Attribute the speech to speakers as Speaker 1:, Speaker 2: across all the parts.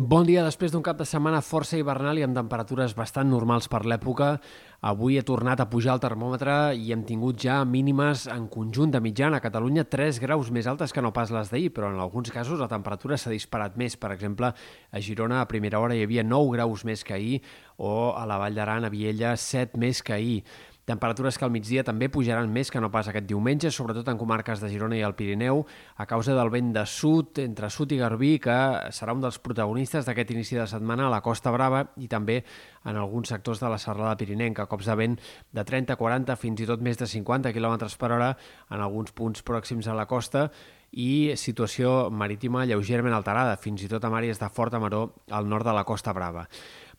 Speaker 1: Bon dia després d'un cap de setmana força hivernal i amb temperatures bastant normals per l'època. Avui he tornat a pujar el termòmetre i hem tingut ja mínimes en conjunt de mitjana a Catalunya 3 graus més altes que no pas les d'ahir, però en alguns casos la temperatura s'ha disparat més. Per exemple, a Girona a primera hora hi havia 9 graus més que ahir o a la Vall d'Aran, a Viella, 7 més que ahir. Temperatures que al migdia també pujaran més que no pas aquest diumenge, sobretot en comarques de Girona i el Pirineu, a causa del vent de sud, entre sud i Garbí, que serà un dels protagonistes d'aquest inici de setmana a la Costa Brava i també en alguns sectors de la serrada pirinenca, cops de vent de 30, 40, fins i tot més de 50 km per hora en alguns punts pròxims a la costa i situació marítima lleugerament alterada, fins i tot amb àrees de forta maró al nord de la Costa Brava.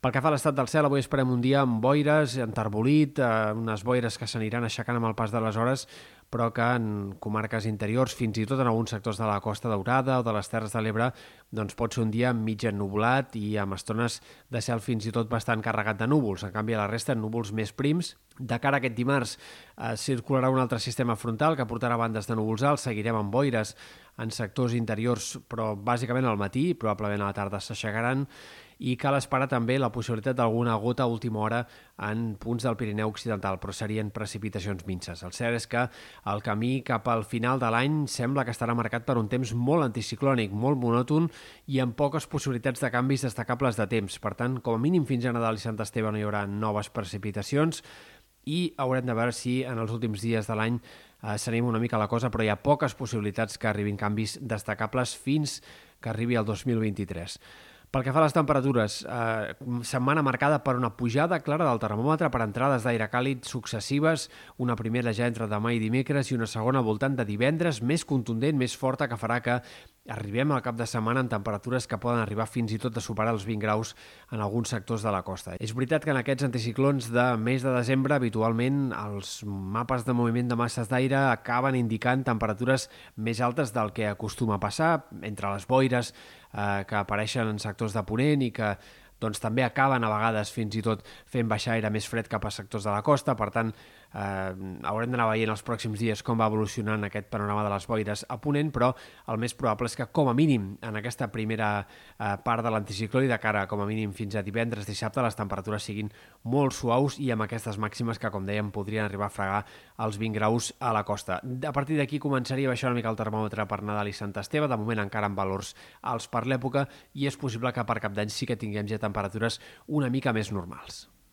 Speaker 1: Pel que fa a l'estat del cel, avui esperem un dia amb boires, enterbolit, eh, unes boires que s'aniran aixecant amb el pas de les hores, però que en comarques interiors, fins i tot en alguns sectors de la Costa Daurada o de les Terres de l'Ebre, doncs pot ser un dia mig ennubulat i amb estones de cel fins i tot bastant carregat de núvols. En canvi, a la resta, núvols més prims. De cara a aquest dimarts eh, circularà un altre sistema frontal que portarà bandes de núvols alts. Seguirem amb boires en sectors interiors, però bàsicament al matí, probablement a la tarda s'aixegaran i cal esperar també la possibilitat d'alguna gota a última hora en punts del Pirineu Occidental, però serien precipitacions minces. El cert és que el camí cap al final de l'any sembla que estarà marcat per un temps molt anticiclònic, molt monòton i amb poques possibilitats de canvis destacables de temps. Per tant, com a mínim fins a Nadal i Sant Esteve no hi haurà noves precipitacions i haurem de veure si en els últims dies de l'any eh, s'anima una mica la cosa, però hi ha poques possibilitats que arribin canvis destacables fins que arribi el 2023. Pel que fa a les temperatures, eh, setmana marcada per una pujada clara del termòmetre per entrades d'aire càlid successives, una primera ja entre demà i dimecres i una segona voltant de divendres més contundent, més forta, que farà que arribem al cap de setmana amb temperatures que poden arribar fins i tot a superar els 20 graus en alguns sectors de la costa. És veritat que en aquests anticiclons de mes de desembre habitualment els mapes de moviment de masses d'aire acaben indicant temperatures més altes del que acostuma a passar entre les boires eh, que apareixen en sectors de Ponent i que doncs, també acaben a vegades fins i tot fent baixar aire més fred cap a sectors de la costa, per tant eh, haurem d'anar veient els pròxims dies com va evolucionant aquest panorama de les boires a Ponent, però el més probable és que com a mínim en aquesta primera eh, part de l'anticicló i de cara com a mínim fins a divendres, dissabte, les temperatures siguin molt suaus i amb aquestes màximes que, com dèiem, podrien arribar a fregar els 20 graus a la costa. A partir d'aquí començaria a baixar una mica el termòmetre per Nadal i Sant Esteve, de moment encara amb valors alts per l'època i és possible que per cap d'any sí que tinguem ja temperatures una mica més normals.